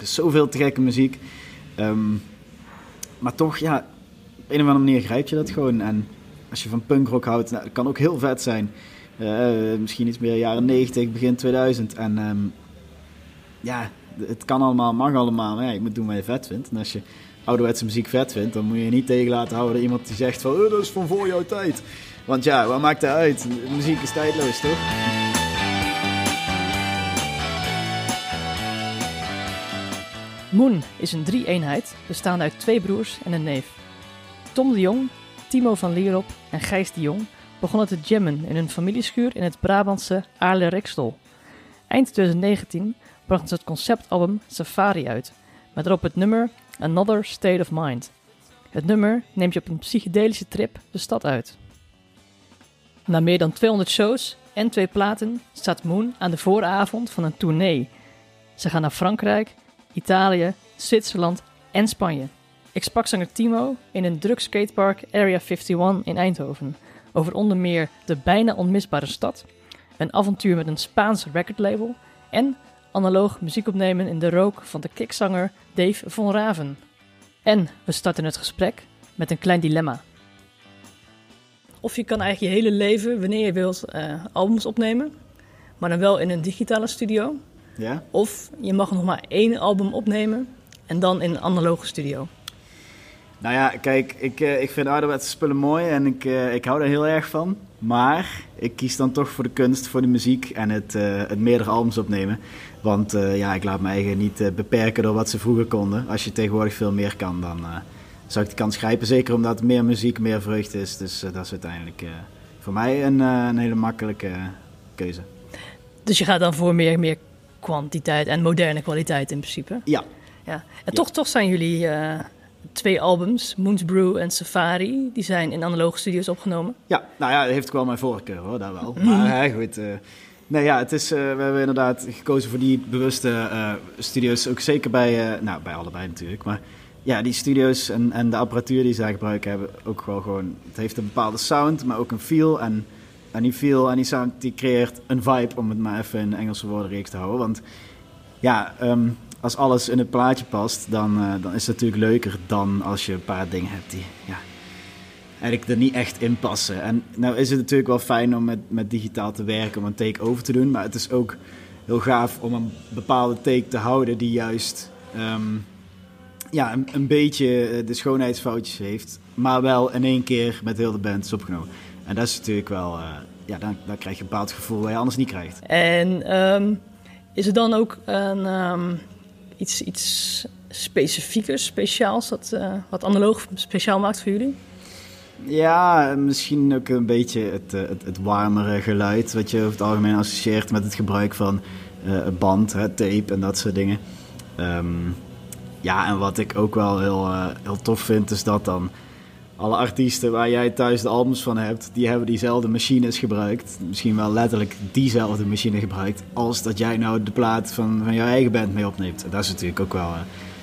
Er is zoveel te gekke muziek. Ehm, maar toch, ja, op een of andere manier grijp je dat gewoon. En als je van punkrock houdt, nou, dat kan ook heel vet zijn. Eh, misschien iets meer jaren 90, begin 2000. En ehm, ja, het kan allemaal, mag allemaal. Maar ja, je moet doen wat je vet vindt. En als je ouderwetse muziek vet vindt, dan moet je je niet tegen laten houden door iemand die zegt van, oh, dat is van voor jouw tijd. Want ja, wat maakt dat uit? muziek is tijdloos, toch? Moon is een drie-eenheid bestaande uit twee broers en een neef. Tom de Jong, Timo van Lierop en Gijs de Jong begonnen te jammen in hun familieschuur in het Brabantse Aarle-Rexel. Eind 2019 brachten ze het conceptalbum Safari uit, met erop het nummer Another State of Mind. Het nummer neemt je op een psychedelische trip de stad uit. Na meer dan 200 shows en twee platen staat Moon aan de vooravond van een tournee. Ze gaan naar Frankrijk, Italië, Zwitserland en Spanje. Ik sprak zanger Timo in een druk skatepark Area 51 in Eindhoven over onder meer de bijna onmisbare stad, een avontuur met een Spaans recordlabel en analoog muziek opnemen in de rook van de kickzanger Dave von Raven. En we starten het gesprek met een klein dilemma. Of je kan eigenlijk je hele leven, wanneer je wilt, eh, albums opnemen, maar dan wel in een digitale studio. Ja? Of je mag nog maar één album opnemen en dan in een analoge studio. Nou ja, kijk, ik, uh, ik vind ouderwetse spullen mooi en ik, uh, ik hou daar heel erg van. Maar ik kies dan toch voor de kunst, voor de muziek en het, uh, het meerdere albums opnemen. Want ja, ik laat me eigen niet beperken door wat ze vroeger konden. Als je tegenwoordig veel meer kan, dan zou ik de kans grijpen. Zeker omdat meer muziek meer vreugde is. Dus dat is uiteindelijk voor mij een, een hele makkelijke keuze. Dus je gaat dan voor meer, meer kwantiteit en moderne kwaliteit in principe? Ja. ja. En ja. Toch, toch zijn jullie twee albums, Moon's Brew en Safari. Die zijn in analoge studios opgenomen. Ja, nou ja, dat heeft wel mijn voorkeur hoor, daar wel. Maar uh, goed, uh, nee ja, het is, uh, we hebben inderdaad gekozen voor die bewuste uh, studio's. Ook zeker bij, nou bij allebei natuurlijk, maar ja, die studio's en, en de apparatuur die zij gebruiken hebben ook wel gewoon... Het heeft een bepaalde sound, maar ook een feel en... En die feel en die sound die creëert een vibe, om het maar even in Engelse woordenreeks te houden. Want ja, um, als alles in het plaatje past, dan, uh, dan is het natuurlijk leuker dan als je een paar dingen hebt die ja, eigenlijk er niet echt in passen. En nou is het natuurlijk wel fijn om met, met digitaal te werken, om een take over te doen. Maar het is ook heel gaaf om een bepaalde take te houden die juist um, ja, een, een, beetje eh, de schoonheidsfoutjes heeft. Maar wel in één keer met heel de band is opgenomen. En dat is natuurlijk wel, uh, ja, dan, dan krijg je een bepaald gevoel dat je anders niet krijgt. En um, is er dan ook een... Um iets, iets specifiekers, speciaals, dat, uh, wat analoog speciaal maakt voor jullie? Ja, misschien ook een beetje het, het, het, warmere geluid, wat je over het algemeen associeert met het gebruik van uh, band, hè, tape en dat soort dingen. Um, ja, en wat ik ook wel heel, heel tof vind, is dat dan alle artiesten waar jij thuis de albums van hebt, die hebben diezelfde machines gebruikt. Misschien wel letterlijk diezelfde machine gebruikt. Als dat jij nou de plaat van, van jouw eigen band mee opneemt. Dat is natuurlijk ook wel. Uh,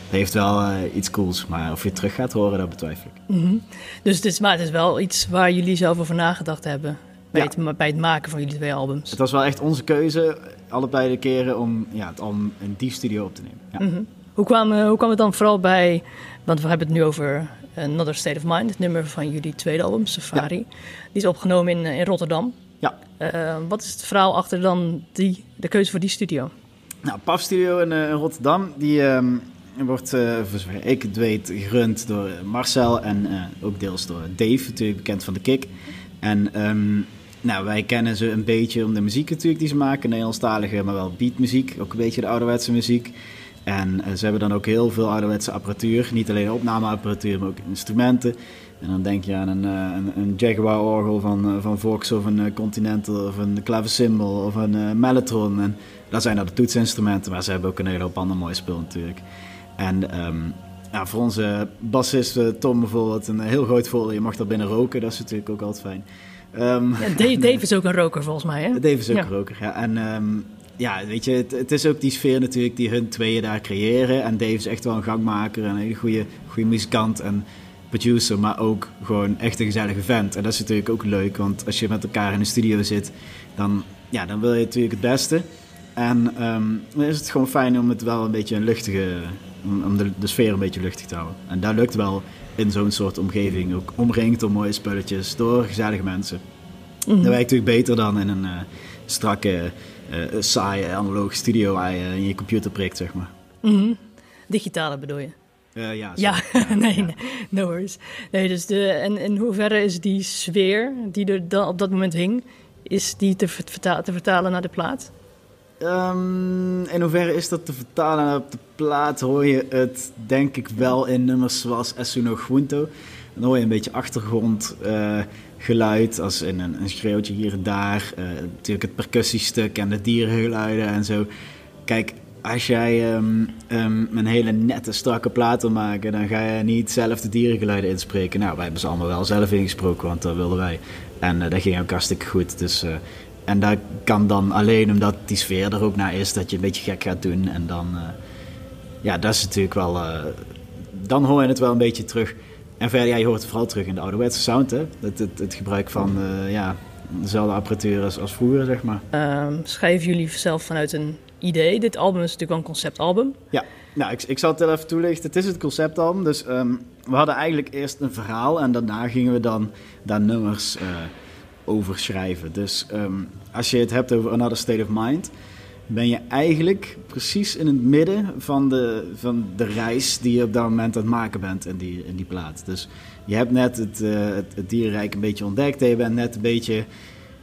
dat heeft wel uh, iets cools. Maar of je het terug gaat horen, dat betwijfel ik. Mm -hmm. Dus het is, maar het is wel iets waar jullie zelf over nagedacht hebben. Bij, ja. het, bij het maken van jullie twee albums. Het was wel echt onze keuze, allebei de keren, om ja, het album in die studio op te nemen. Ja. Mm -hmm. hoe, kwam, uh, hoe kwam het dan vooral bij. Want we hebben het nu over Another State of Mind, het nummer van jullie tweede album, Safari. Ja. Die is opgenomen in, in Rotterdam. Ja. Uh, wat is het verhaal achter dan die, de keuze voor die studio? Nou, PAF Studio in, uh, in Rotterdam, die um, wordt, uh, voor zover ik het weet, gerund door Marcel en ook deels door Dave, natuurlijk bekend van de Kick. En um, nou, wij kennen ze een beetje om de muziek natuurlijk die ze maken, Nederlandstalige, maar wel beatmuziek, ook een beetje de ouderwetse muziek. En uh, ze hebben dan ook heel veel ouderwetse apparatuur. Niet alleen opnameapparatuur, maar ook instrumenten. En dan denk je aan een, uh, een, een Jaguar-orgel van, uh, van Vox of een Continental of een klaversymbool of een Mellotron. En dat zijn dan de toetsinstrumenten, maar ze hebben ook een hele hoop andere mooie spullen natuurlijk. En um, ja, voor onze bassist Tom bijvoorbeeld een heel groot voordeel. Je mag daar binnen roken, dat is natuurlijk ook altijd fijn. Um, ja, Dave, Dave, is ook een roker volgens mij, hè? Dave is ook ja. een roker, ja. En um, ja, weet je, het, het, is ook die sfeer natuurlijk die hun tweeën daar creëren. En Dave is echt wel een gangmaker en een hele goede, goede muzikant en producer, maar ook gewoon echt een gezellige vent. En dat is natuurlijk ook leuk, want als je met elkaar in de studio zit, dan, ja, dan wil je natuurlijk het beste. En ehm, dan is het gewoon fijn om het wel een beetje een luchtige, om de sfeer een beetje luchtig te houden. En dat lukt wel in zo'n soort omgeving. Ook omringd door mooie spulletjes, door gezellige mensen. Mhm. Dat werkt natuurlijk beter dan in een eh, strakke, eh, saaie, analoge studio waar je in je computer prikt, zeg maar. Mhm. Digitale bedoel je? Eh, ja, Ja, nee, ja. nee, no worries. Nee, dus de, en in hoeverre is die sfeer die er dan op dat moment hing, is die te, verta- te vertalen naar de plaat? Ehm, in hoeverre is dat te vertalen naar op de plaat? Hoor je het denk ik wel in nummers zoals Esuno Junto. Dan hoor je een beetje achtergrondgeluid, als in een, een schreeuwtje hier en daar. Eh, natuurlijk het percussiestuk en de dierengeluiden en zo. Kijk, als jij ehm, ehm, een hele nette, strakke plaat wil maken, dan ga je niet zelf de dierengeluiden inspreken. Nou, wij hebben ze allemaal wel zelf ingesproken, want dat wilden wij. En eh, dat ging ook hartstikke goed. Dus, eh, en dat kan dan alleen omdat die sfeer er ook naar is, dat je een beetje gek gaat doen. En dan, ja, dat is natuurlijk wel, dan hoor je het wel een beetje terug. En verder, ja, je hoort het vooral terug in de ouderwetse sound, hè. Het, het, het gebruik van, eh, ja, dezelfde apparatuur als, als vroeger, zeg maar. Ehm, schrijven jullie zelf vanuit een idee? Dit album is natuurlijk wel een conceptalbum. Nou, ik, ik zal het wel even toelichten. Het is het conceptalbum. Dus ehm, we hadden eigenlijk eerst een verhaal en daarna gingen we dan daar nummers eh over schrijven. Dus ehm, als je het hebt over Another State of Mind, ben je eigenlijk precies in het midden van de, van de reis die je op dat moment aan het maken bent in die, in die plaat. Dus je hebt net het, het, het dierenrijk een beetje ontdekt en je bent net een beetje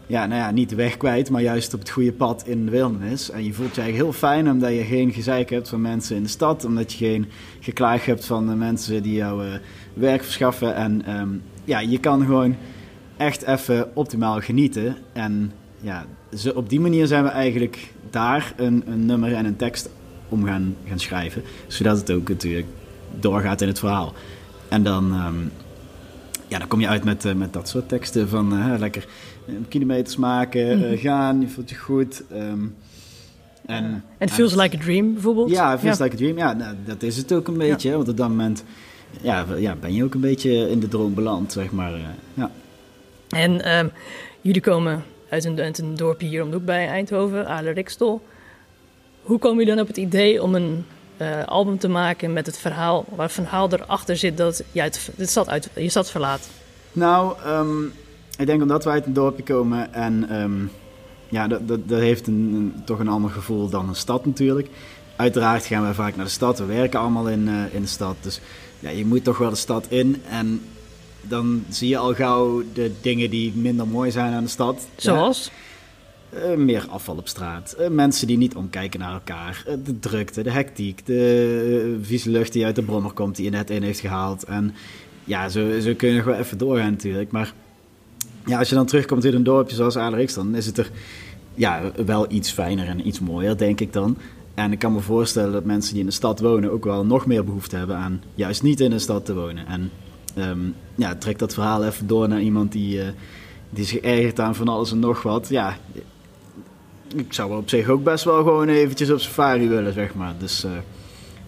ja, nou ja, niet de weg kwijt, maar juist op het goede pad in de wildernis. En je voelt je eigenlijk heel fijn omdat je geen gezeik hebt van mensen in de stad. Omdat je geen geklaag hebt van de mensen die jou eh, werk verschaffen. En ehm, ja, je kan gewoon echt even optimaal genieten. En ja, zo, op die manier zijn we eigenlijk daar een, een nummer en een tekst om gaan, gaan schrijven. Zodat het ook natuurlijk doorgaat in het verhaal. En dan, ehm, ja, dan kom je uit met, eh, met dat soort teksten van eh, lekker eh, kilometers maken, Mhm. gaan, je voelt je goed. ehm, en, En Feels Like a Dream bijvoorbeeld. Ja, Feels Like a Dream. Ja, nou, dat is het ook een beetje. Want op dat moment ja, ja, ben je ook een beetje in de droom beland, zeg maar. ja. En ehm, jullie komen uit een, dorpje hier om de hoek bij Eindhoven, Aarle-Rikstol. Hoe komen jullie dan op het idee om een eh, album te maken met het verhaal, waar het verhaal erachter zit dat je de stad uit, je stad verlaat? Nou, ehm, ik denk omdat wij uit een dorpje komen en ehm, ja, dat, dat, dat heeft een- toch een ander gevoel dan een stad natuurlijk. Uiteraard gaan wij vaak naar de stad, we werken allemaal in, eh, in de stad. Dus ja, je moet toch wel de stad in en dan zie je al gauw de dingen die minder mooi zijn aan de stad. Zoals? Eh, meer afval op straat. Eh, mensen die niet omkijken naar elkaar. Eh, de drukte, de hectiek, de eh, vieze lucht die uit de brommer komt die je net in heeft gehaald. En ja, zo, zo kun je nog wel even doorgaan natuurlijk. Maar ja, als je dan terugkomt in een dorpje zoals Alerix, dan is het er ja, wel iets fijner en iets mooier, denk ik dan. En ik kan me voorstellen dat mensen die in de stad wonen ook wel nog meer behoefte hebben aan juist niet in een stad te wonen. En ehm, ja, trek dat verhaal even door naar iemand die, eh, die zich ergert aan van alles en nog wat. Ja, ik zou op zich ook best wel gewoon eventjes op safari willen, zeg maar. Dus eh,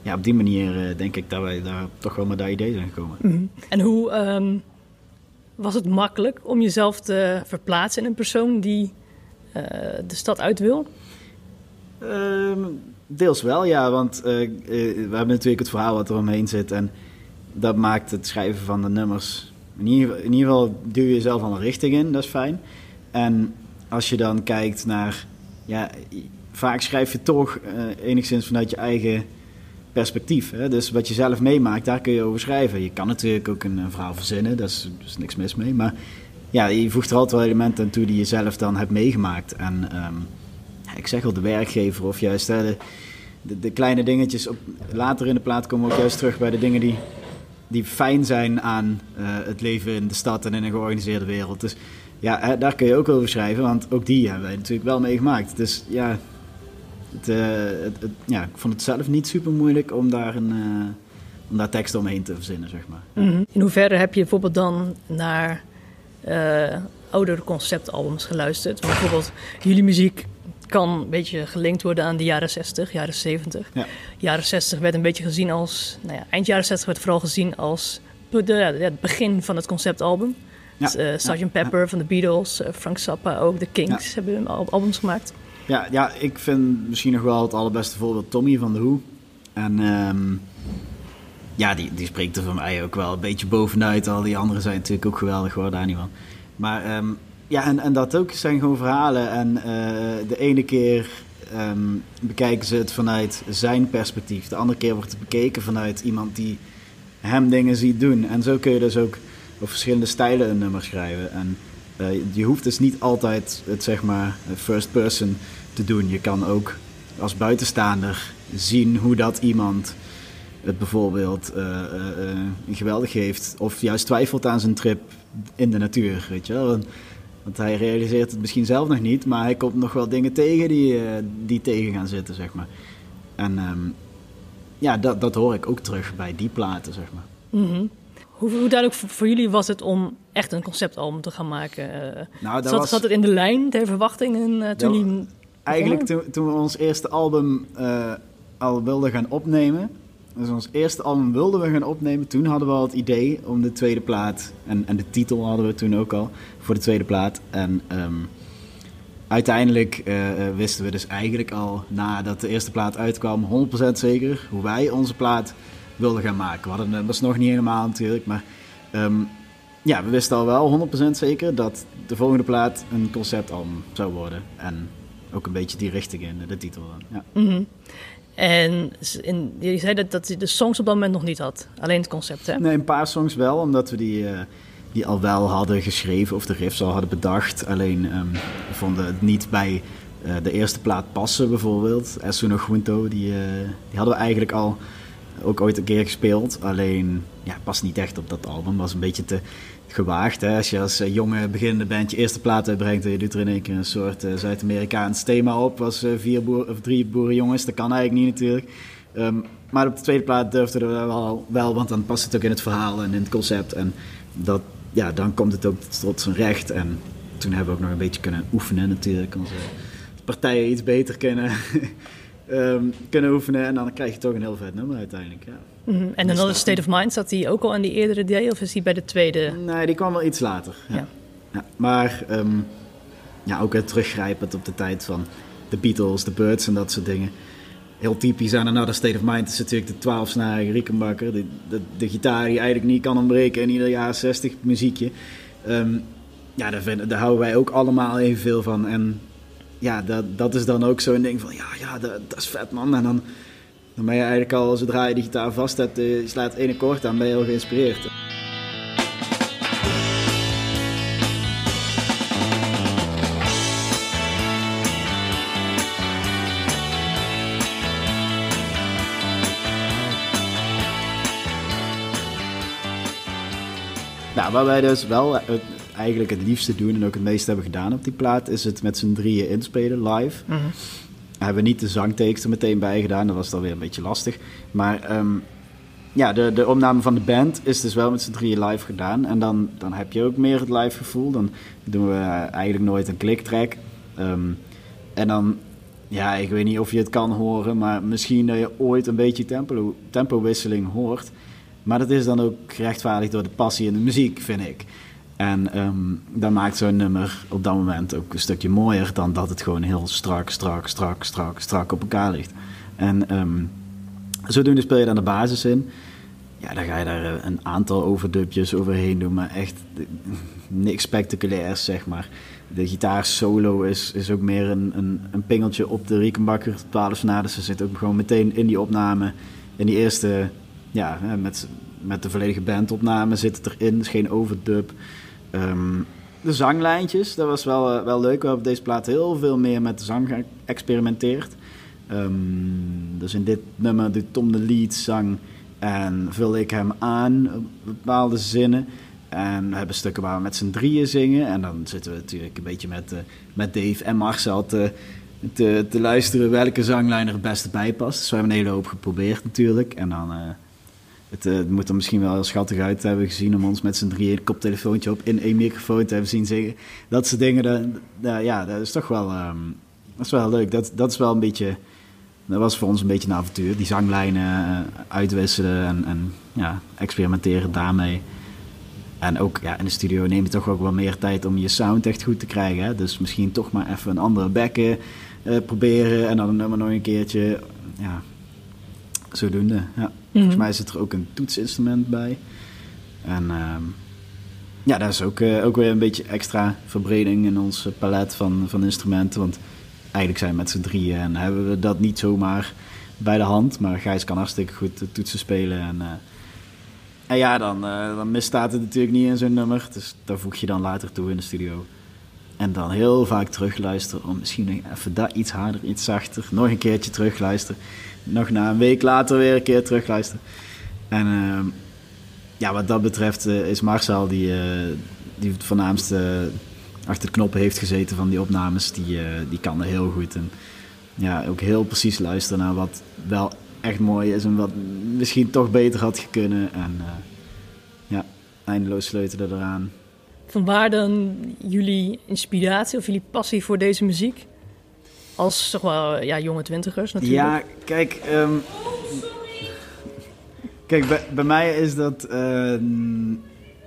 ja, op die manier eh, denk ik dat wij daar toch wel met dat idee zijn gekomen. Mhm. En hoe ehm, was het makkelijk om jezelf te verplaatsen in een persoon die de stad uit wil? Ehm, deels wel, ja, want we hebben natuurlijk het verhaal wat er omheen zit. En dat maakt het schrijven van de nummers. In ieder, geval duw je jezelf al een richting in, dat is fijn. En als je dan kijkt naar. Ja, vaak schrijf je toch eh, enigszins vanuit je eigen perspectief. Hè? Dus wat je zelf meemaakt, daar kun je over schrijven. Je kan natuurlijk ook een, verhaal verzinnen, daar is, niks mis mee. Maar ja, je voegt er altijd wel elementen aan toe die je zelf dan hebt meegemaakt. En ehm, ik zeg al, de werkgever of juist de, de kleine dingetjes. Op, later in de plaat komen we ook juist terug bij de dingen die, die fijn zijn aan eh, het leven in de stad en in een georganiseerde wereld. Dus ja, daar kun je ook over schrijven, want ook die hebben wij natuurlijk wel meegemaakt. Dus ja, eh, het, het- ja, ik vond het zelf niet super moeilijk om daar, een, eh, om daar tekst omheen te verzinnen, zeg maar. Mhm. In hoeverre heb je bijvoorbeeld dan naar oudere conceptalbums geluisterd? Want bijvoorbeeld jullie muziek kan een beetje gelinkt worden aan de jaren 60, jaren 70. Ja. Jaren 60 werd een beetje gezien als, nou ja, eind jaren 60 werd vooral gezien als de, het begin van het conceptalbum. Ja, Dus, eh, Sgt. ja, Pepper van de Beatles, eh, Frank Zappa ook, de Kings hebben al- albums gemaakt. Ja, ja, ik vind misschien nog wel het allerbeste voorbeeld Tommy van de Hoe. En ehm, ja, die, die spreekt er voor mij ook wel een beetje bovenuit. Al die anderen zijn natuurlijk ook geweldig hoor, daar niet van. Maar ehm, ja, en, en dat ook zijn gewoon verhalen. En eh, de ene keer ehm, bekijken ze het vanuit zijn perspectief. De andere keer wordt het bekeken vanuit iemand die hem dingen ziet doen. En zo kun je dus ook op verschillende stijlen een nummer schrijven. En uh, je hoeft dus niet altijd het zeg maar first person te doen. Je kan ook als buitenstaander zien hoe dat iemand het bijvoorbeeld uh, geweldig heeft. Of juist twijfelt aan zijn trip in de natuur, weet je wel. Want hij realiseert het misschien zelf nog niet, maar hij komt nog wel dingen tegen die, die tegen gaan zitten, zeg maar. En um, ja, dat, dat hoor ik ook terug bij die platen, zeg maar. Mm -hmm. hoe, hoe, duidelijk voor, jullie was het om echt een conceptalbum te gaan maken? Nou, dat zat, was... zat het in de lijn der verwachtingen toen jullie... Eigenlijk toen, toen we ons eerste album al wilden gaan opnemen. Dus ons eerste album wilden we gaan opnemen. Toen hadden we al het idee om de tweede plaat. En, en de titel hadden we toen ook al voor de tweede plaat. En um, uiteindelijk uh, wisten we dus eigenlijk al nadat de eerste plaat uitkwam, 100% zeker hoe wij onze plaat wilden gaan maken. We hadden, dat was nog niet helemaal natuurlijk, maar um, ja, we wisten al wel 100% zeker dat de volgende plaat een conceptalbum zou worden. En ook een beetje die richting in, de titel. Ja. Mm -hmm. En je zei dat, dat hij de songs op dat moment nog niet had. Alleen het concept, hè? Nee, een paar songs wel, omdat we die, uh, die al wel hadden geschreven of de riffs al hadden bedacht. Alleen um, we vonden het niet bij uh, de eerste plaat passen, bijvoorbeeld. Esuno Junto, die, uh, die hadden we eigenlijk al ook ooit een keer gespeeld. Alleen, ja, past niet echt op dat album. Was een beetje te gewaagd. Hè? Als je als jonge beginnende band je eerste plaat uitbrengt en je doet er in één keer een soort uh, Zuid-Amerikaans thema op als uh, vier boer, of drie boerenjongens. Dat kan eigenlijk niet natuurlijk. Um, maar op de tweede plaat durfde we wel, wel, want dan past het ook in het verhaal en in het concept. En dat, ja, dan komt het ook tot zijn recht. En toen hebben we ook nog een beetje kunnen oefenen natuurlijk. Onze partijen iets beter kennen, um, kunnen oefenen. En dan krijg je toch een heel vet nummer uiteindelijk. Ja. Mm -hmm. En dan State of Mind, zat die ook al aan die eerdere day of is die bij de tweede? Nee, die kwam wel iets later. Ja. ja. ja maar um, ja, ook het teruggrijpend op de tijd van de Beatles, de Birds en dat soort dingen. Heel typisch aan Another State of Mind is natuurlijk de 12-snarige Rickenbacker. De, de, de, gitaar die eigenlijk niet kan ontbreken in ieder jaar 60 muziekje. Um, ja, daar, vinden, daar houden wij ook allemaal evenveel van. En ja, dat, dat is dan ook zo'n ding van, ja, ja dat, dat is vet man. En dan dan ben je eigenlijk al, zodra je de gitaar vast hebt, je slaat één akkoord aan, ben je heel geïnspireerd. Nou, waar wij dus wel het, eigenlijk het liefste doen en ook het meeste hebben gedaan op die plaat, is het met z'n drieën inspelen live. -hmm hebben we niet de zangtekst er meteen bij gedaan. Dat was dan weer een beetje lastig. Maar um, ja, de, de opname van de band is dus wel met z'n drieën live gedaan. En dan, dan heb je ook meer het live gevoel. Dan doen we eigenlijk nooit een kliktrack. Um, en dan, ja, ik weet niet of je het kan horen, maar misschien dat je ooit een beetje tempo, tempowisseling hoort. Maar dat is dan ook gerechtvaardigd door de passie in de muziek, vind ik. En um, dat maakt zo'n nummer op dat moment ook een stukje mooier dan dat het gewoon heel strak, strak, strak, strak, strak op elkaar ligt. En um, zodoende speel je dan de basis in. Ja, dan ga je daar eh, een aantal overdubjes overheen doen, maar echt niks spectaculairs, zeg maar. De gitaar solo is, is ook meer een, een, een pingeltje op de Riekenbakker 12 snaren. Ze zit ook gewoon meteen in die opname, in die eerste, ja, met, met de volledige bandopname zit het erin. is geen overdub. Um, de zanglijntjes, dat was wel, uh, wel leuk. We hebben op deze plaat heel veel meer met de zang geëxperimenteerd. Um, dus in dit nummer doet Tom de lead zang en vul ik hem aan op bepaalde zinnen. En we hebben stukken waar we met z'n drieën zingen. En dan zitten we natuurlijk een beetje met, uh, met Dave en Marcel te, te, te, luisteren welke zanglijn er het beste bij past. Dus we hebben een hele hoop geprobeerd natuurlijk. En dan... Uh, het, uh, moet er misschien wel heel schattig uit hebben gezien om ons met z'n drieën koptelefoontje op in één microfoon te hebben zien zingen. Dat soort dingen, dat, ja, dat is toch wel, um, dat is wel leuk. Dat, dat is wel een beetje, dat was voor ons een beetje een avontuur. Die zanglijnen uh, uitwisselen en, en ja, experimenteren daarmee. En ook ja, in de studio neem je toch ook wel meer tijd om je sound echt goed te krijgen. Hè? Dus misschien toch maar even een andere bekken eh, proberen en dan een nummer nog een keertje. Ja, zodoende. Ja. Volgens mij zit er ook een toetsinstrument bij. En ehm, ja, dat is ook, eh, ook weer een beetje extra verbreding in ons palet van, van instrumenten. Want eigenlijk zijn we met z'n drieën en hebben we dat niet zomaar bij de hand. Maar Gijs kan hartstikke goed toetsen spelen. En, uh, en ja, dan, uh, dan misstaat het natuurlijk niet in zo'n nummer. Dus daar voeg je dan later toe in de studio. En dan heel vaak terugluisteren om misschien even dat iets harder, iets zachter. Nog een keertje terugluisteren. Nog na een week later weer een keer terugluisteren. En uh, ja, wat dat betreft uh, is Marcel die, uh, die het voornaamste achter de knoppen heeft gezeten van die opnames. Die, die kan er heel goed. En ja, ook heel precies luisteren naar wat wel echt mooi is en wat misschien toch beter had kunnen. En ja, eindeloos sleutelen eraan. Vanwaar dan jullie inspiratie of jullie passie voor deze muziek? Als zeg maar, ja, jonge twintigers natuurlijk. Ja, kijk, um, kijk bij, bij, mij is dat uh,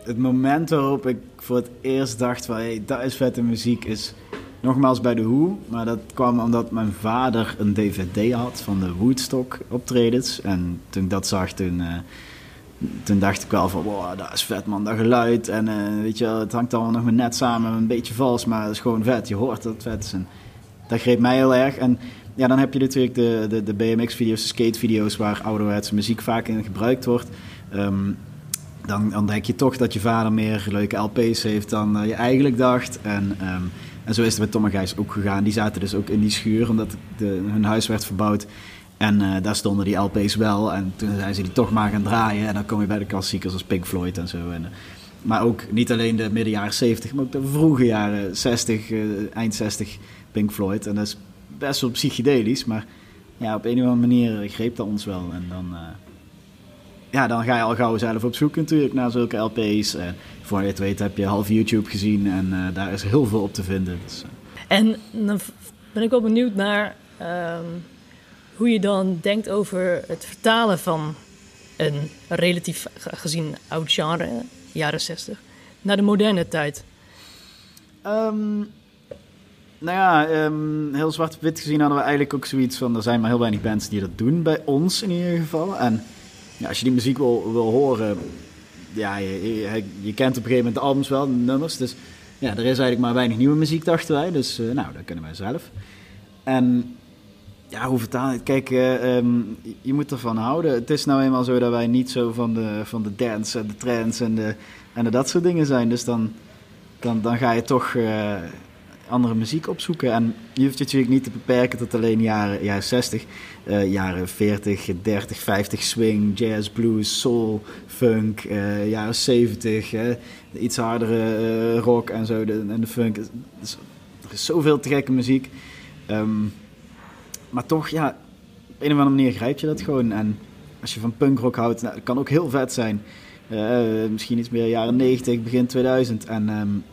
het moment waarop ik voor het eerst dacht van hey, dat is vette muziek is nogmaals bij de Who. Maar dat kwam omdat mijn vader een dvd had van de Woodstock optredens. En toen ik dat zag, toen... Uh, toen dacht ik wel van, wow, dat is vet man, dat geluid. En uh, weet je, het hangt allemaal nog net samen, een beetje vals, maar het is gewoon vet. Je hoort dat het vet is. Dat greep mij heel erg. En ja, dan heb je natuurlijk de, de, de BMX-video's, de skate-video's, waar ouderwetse muziek vaak in gebruikt wordt. Um, dan, dan denk je toch dat je vader meer leuke LP's heeft dan uh, je eigenlijk dacht. En, um, en zo is het met Tom Gijs ook gegaan. Die zaten dus ook in die schuur, omdat de, hun huis werd verbouwd. En uh, daar stonden die LP's wel. En toen zijn ze die toch maar gaan draaien. En dan kom je bij de klassiekers als Pink Floyd en zo. En, uh, maar ook niet alleen de midden jaren 70, maar ook de vroege jaren 60, uh, eind 60 Pink Floyd. En dat is best wel psychedelisch. Maar ja, op een of andere manier greep dat ons wel. En dan, ja, dan ga je al gauw zelf op zoek natuurlijk naar zulke LP's. En voor je het weet heb je half YouTube gezien. En daar is heel veel op te vinden. Dus, en dan ben ik wel benieuwd naar... Hoe je dan denkt over het vertalen van een relatief gezien oud genre, jaren 60, naar de moderne tijd? Um, nou ja, um, heel zwart-wit gezien hadden we eigenlijk ook zoiets van... er zijn maar heel weinig bands die dat doen, bij ons in ieder geval. En ja, als je die muziek wil, wil horen... ja, je, kent op een gegeven moment de albums wel, de nummers. Dus ja, er is eigenlijk maar weinig nieuwe muziek, dachten wij. Dus uh, nou, dat kunnen wij zelf. En ja, hoe vertaal ik? Kijk, uh, um, je moet ervan houden. Het is nou eenmaal zo dat wij niet zo van de, van de dance en de trends en, de, en de dat soort dingen zijn. Dus dan, dan, dan ga je toch uh, andere muziek opzoeken. En je hoeft je natuurlijk niet te beperken tot alleen jaren, jaren 60. Uh, jaren 40, 30, 50 swing, jazz, blues, soul, funk. jaren 70, iets hardere rock en zo. De, en de funk. Dus, er is zoveel te gekke muziek. Um, maar toch, ja, op een of andere manier grijp je dat gewoon. En als je van punkrock houdt, nou, dat kan ook heel vet zijn. Uh, misschien iets meer jaren 90, begin 2000. En um,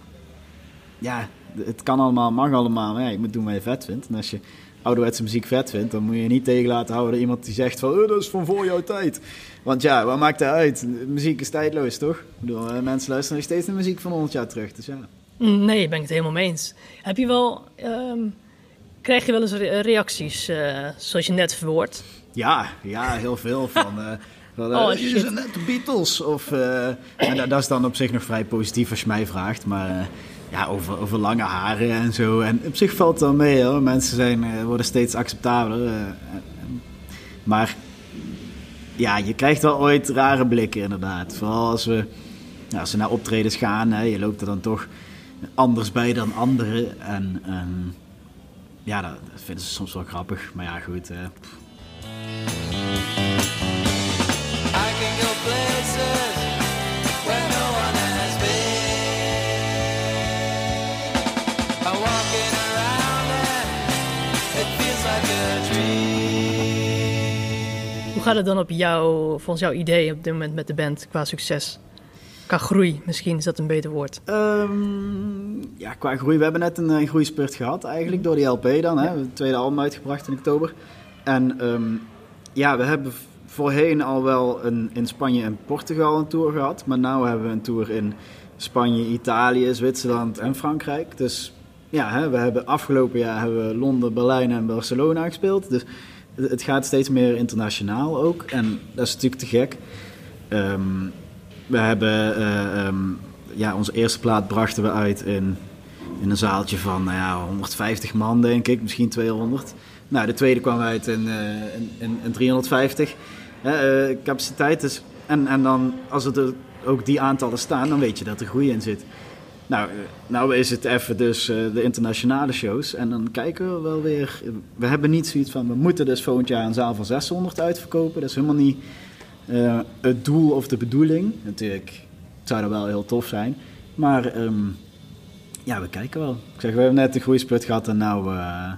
ja, het kan allemaal, mag allemaal. Maar ja, je moet doen wat je vet vindt. En als je ouderwetse muziek vet vindt, dan moet je niet tegen laten houden iemand die zegt van, oh, dat is van voor jouw tijd. Want ja, wat maakt dat uit? Muziek is tijdloos, toch? Ik bedoel, uh, mensen luisteren nog steeds naar muziek van 100 jaar terug. Dus ja. Nee, ben ik het helemaal mee eens. Heb je wel... Um Krijg je wel eens reacties, uh, zoals je net verwoord? Ja, ja heel veel van... Uh, van uh, oh, net de Beatles. Of, en dat, is dan op zich nog vrij positief als je mij vraagt. Maar ja, over, over lange haren en zo. En op zich valt het wel mee hoor. Mensen zijn, worden steeds acceptabeler. maar ja, je krijgt wel ooit rare blikken inderdaad. Vooral als we, als we naar optredens gaan. Hè, je loopt er dan toch anders bij dan anderen. En... en ja, dat, dat, vinden ze soms wel grappig. Maar ja, goed. Uh. Hoe gaat het dan op jou, volgens jouw idee op dit moment met de band qua succes? Qua groei, misschien is dat een beter woord. Um, ja, qua groei. We hebben net een, een groeispurt gehad eigenlijk door die LP dan. Hè? Ja. Het tweede album uitgebracht in oktober. En um, ja, we hebben voorheen al wel een, in Spanje en Portugal een tour gehad. Maar nu hebben we een tour in Spanje, Italië, Zwitserland en Frankrijk. Dus ja, hè, we hebben afgelopen jaar hebben we Londen, Berlijn en Barcelona gespeeld. Dus het, het gaat steeds meer internationaal ook. En dat is natuurlijk te gek. Ehm, we hebben, eh, ehm, ja, onze eerste plaat brachten we uit in, in een zaaltje van nou ja, 150 man, denk ik, misschien 200. Nou, de tweede kwam uit in, eh, in, in, in 350 hè, eh, capaciteit. Dus, en, en dan, als er ook die aantallen staan, dan weet je dat er groei in zit. Nou, nou is het even dus de internationale shows. En dan kijken we wel weer. We hebben niet zoiets van. We moeten dus volgend jaar een zaal van 600 uitverkopen. Dat is helemaal niet eh, het doel of de bedoeling. Natuurlijk het zou dat wel heel tof zijn. Maar ehm, ja, we kijken wel. Ik zeg, we hebben net de groeisput gehad. En nou, eh,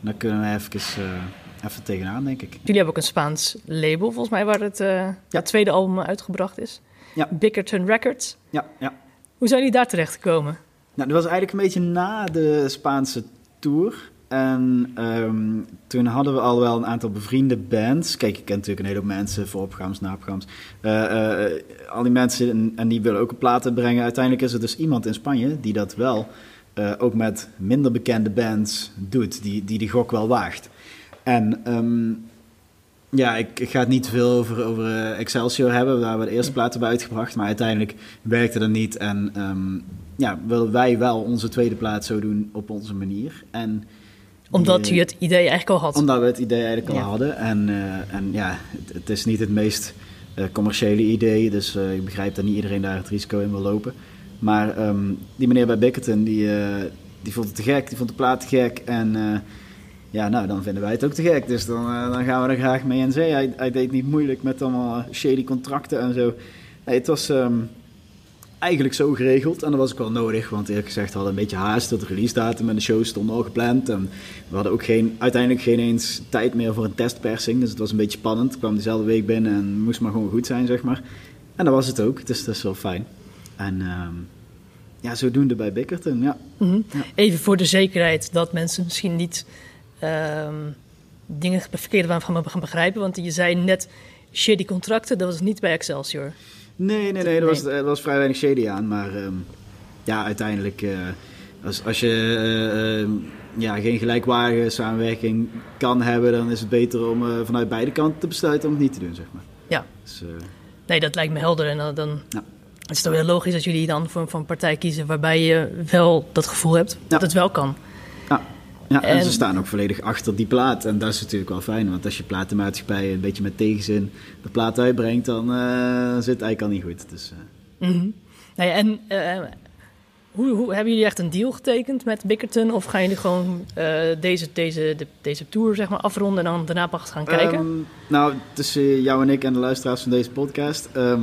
dan kunnen we even, eh, even tegenaan, denk ik. Jullie hebben ook een Spaans label, volgens mij, waar het, het tweede album uitgebracht is. Ja. Bickerton Records. Ja, ja. Hoe zijn jullie daar terecht gekomen? Nou, dat was eigenlijk een beetje na de Spaanse tour. En ehm, toen hadden we al wel een aantal bevriende bands. Kijk, ik ken natuurlijk een hele hoop mensen, vooropgaams, naopgaams. Eh, eh, al die mensen, en, die willen ook een plaat brengen. Uiteindelijk is er dus iemand in Spanje die dat wel eh, ook met minder bekende bands doet. Die die, die gok wel waagt. En ehm, ja, ik, ik ga het niet veel over, over Excelsior hebben, waar we de eerste plaat hebben uitgebracht. Maar uiteindelijk werkte dat niet. En ehm, ja, willen wij wel onze tweede plaat zo doen op onze manier. En Omdat u het idee eigenlijk al had. omdat we het idee eigenlijk al Ja. hadden. En, eh, en ja, het, het is niet het meest eh, commerciële idee. Dus eh, ik begrijp dat niet iedereen daar het risico in wil lopen. Maar ehm, die meneer bij Bickerton, die, die vond het te gek. Die vond de plaat te gek. En ja, nou, dan vinden wij het ook te gek. Dus dan, dan gaan we er graag mee in zee. Hij, hij deed niet moeilijk met allemaal shady contracten en zo. Nee, het was ehm, eigenlijk zo geregeld. En dat was ook wel nodig. Want eerlijk gezegd hadden we een beetje haast. Dat de release datum en de show stonden al gepland. En we hadden ook geen, uiteindelijk geen eens tijd meer voor een testpersing. Dus het was een beetje spannend. Ik kwam dezelfde week binnen en moest maar gewoon goed zijn, zeg maar. En dat was het ook. Dus dat is wel fijn. En ehm, ja, zodoende bij Bickerton, ja. Mhm. Ja. Even voor de zekerheid dat mensen misschien niet ehm, dingen verkeerd van gaan begrijpen. Want je zei net shady contracten, dat was niet bij Excelsior. Nee, nee, nee, er was, er was vrij weinig shady aan. Maar ehm, ja, uiteindelijk, eh, als, als je eh, ehm, ja, geen gelijkwaardige samenwerking kan hebben, dan is het beter om eh, vanuit beide kanten te besluiten om het niet te doen, zeg maar. Ja. Dus, Nee, dat lijkt me helder. En dan, dan Ja. is het toch heel logisch dat jullie dan voor, voor een partij kiezen waarbij je wel dat gevoel hebt dat Ja. het wel kan. Ja, en, En- ze staan ook volledig achter die plaat. En dat is natuurlijk wel fijn, want als je platenmaatschappij een beetje met tegenzin de plaat uitbrengt, dan eh, zit het eigenlijk al niet goed. Dus. Nou ja, en eh, hoe, hoe, hebben jullie echt een deal getekend met Bickerton? Of gaan jullie gewoon deze, deze, de- deze tour zeg maar, afronden en dan daarna pas gaan kijken? Ehm, nou, tussen jou en ik en de luisteraars van deze podcast. ehm,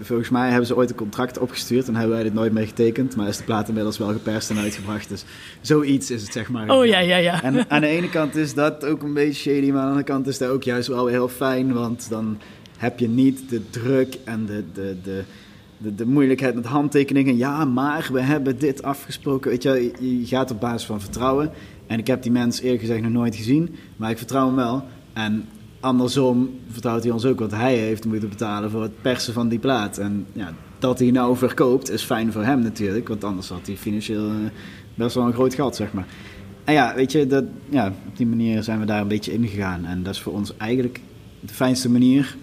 volgens mij hebben ze ooit een contract opgestuurd en hebben wij dit nooit mee getekend. Maar is de plaat inmiddels wel geperst en uitgebracht. Dus zoiets is het zeg maar. oh ja, ja, ja. En aan de ene kant is dat ook een beetje shady, maar aan de andere kant is dat ook juist wel weer heel fijn. Want dan heb je niet de druk en de, de, de, de, de moeilijkheid met handtekeningen. Ja, maar we hebben dit afgesproken. Weet je, je je gaat op basis van vertrouwen. En ik heb die mens eerlijk gezegd nog nooit gezien, maar ik vertrouw hem wel. En andersom vertrouwt hij ons ook, want hij heeft moeten betalen voor het persen van die plaat. En ja, dat hij nou verkoopt is fijn voor hem natuurlijk, want anders had hij financieel eh, best wel een groot gat, zeg maar. En ja, weet je, dat, ja, op die manier zijn we daar een beetje in gegaan. En dat is voor ons eigenlijk de fijnste manier.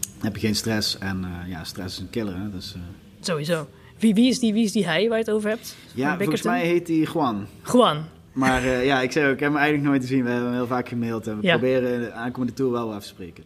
Dan heb je geen stress en eh, ja, stress is een killer, hè. Dus, eh, Sowieso. Wie, wie, is die, wie is die hij waar je het over hebt? Ja, volgens mij heet hij Juan. Juan. Maar eh, ja, ik zeg ook, ik heb hem eigenlijk nooit gezien. We hebben hem heel vaak gemaild en we Ja. proberen de aankomende tour wel af te spreken.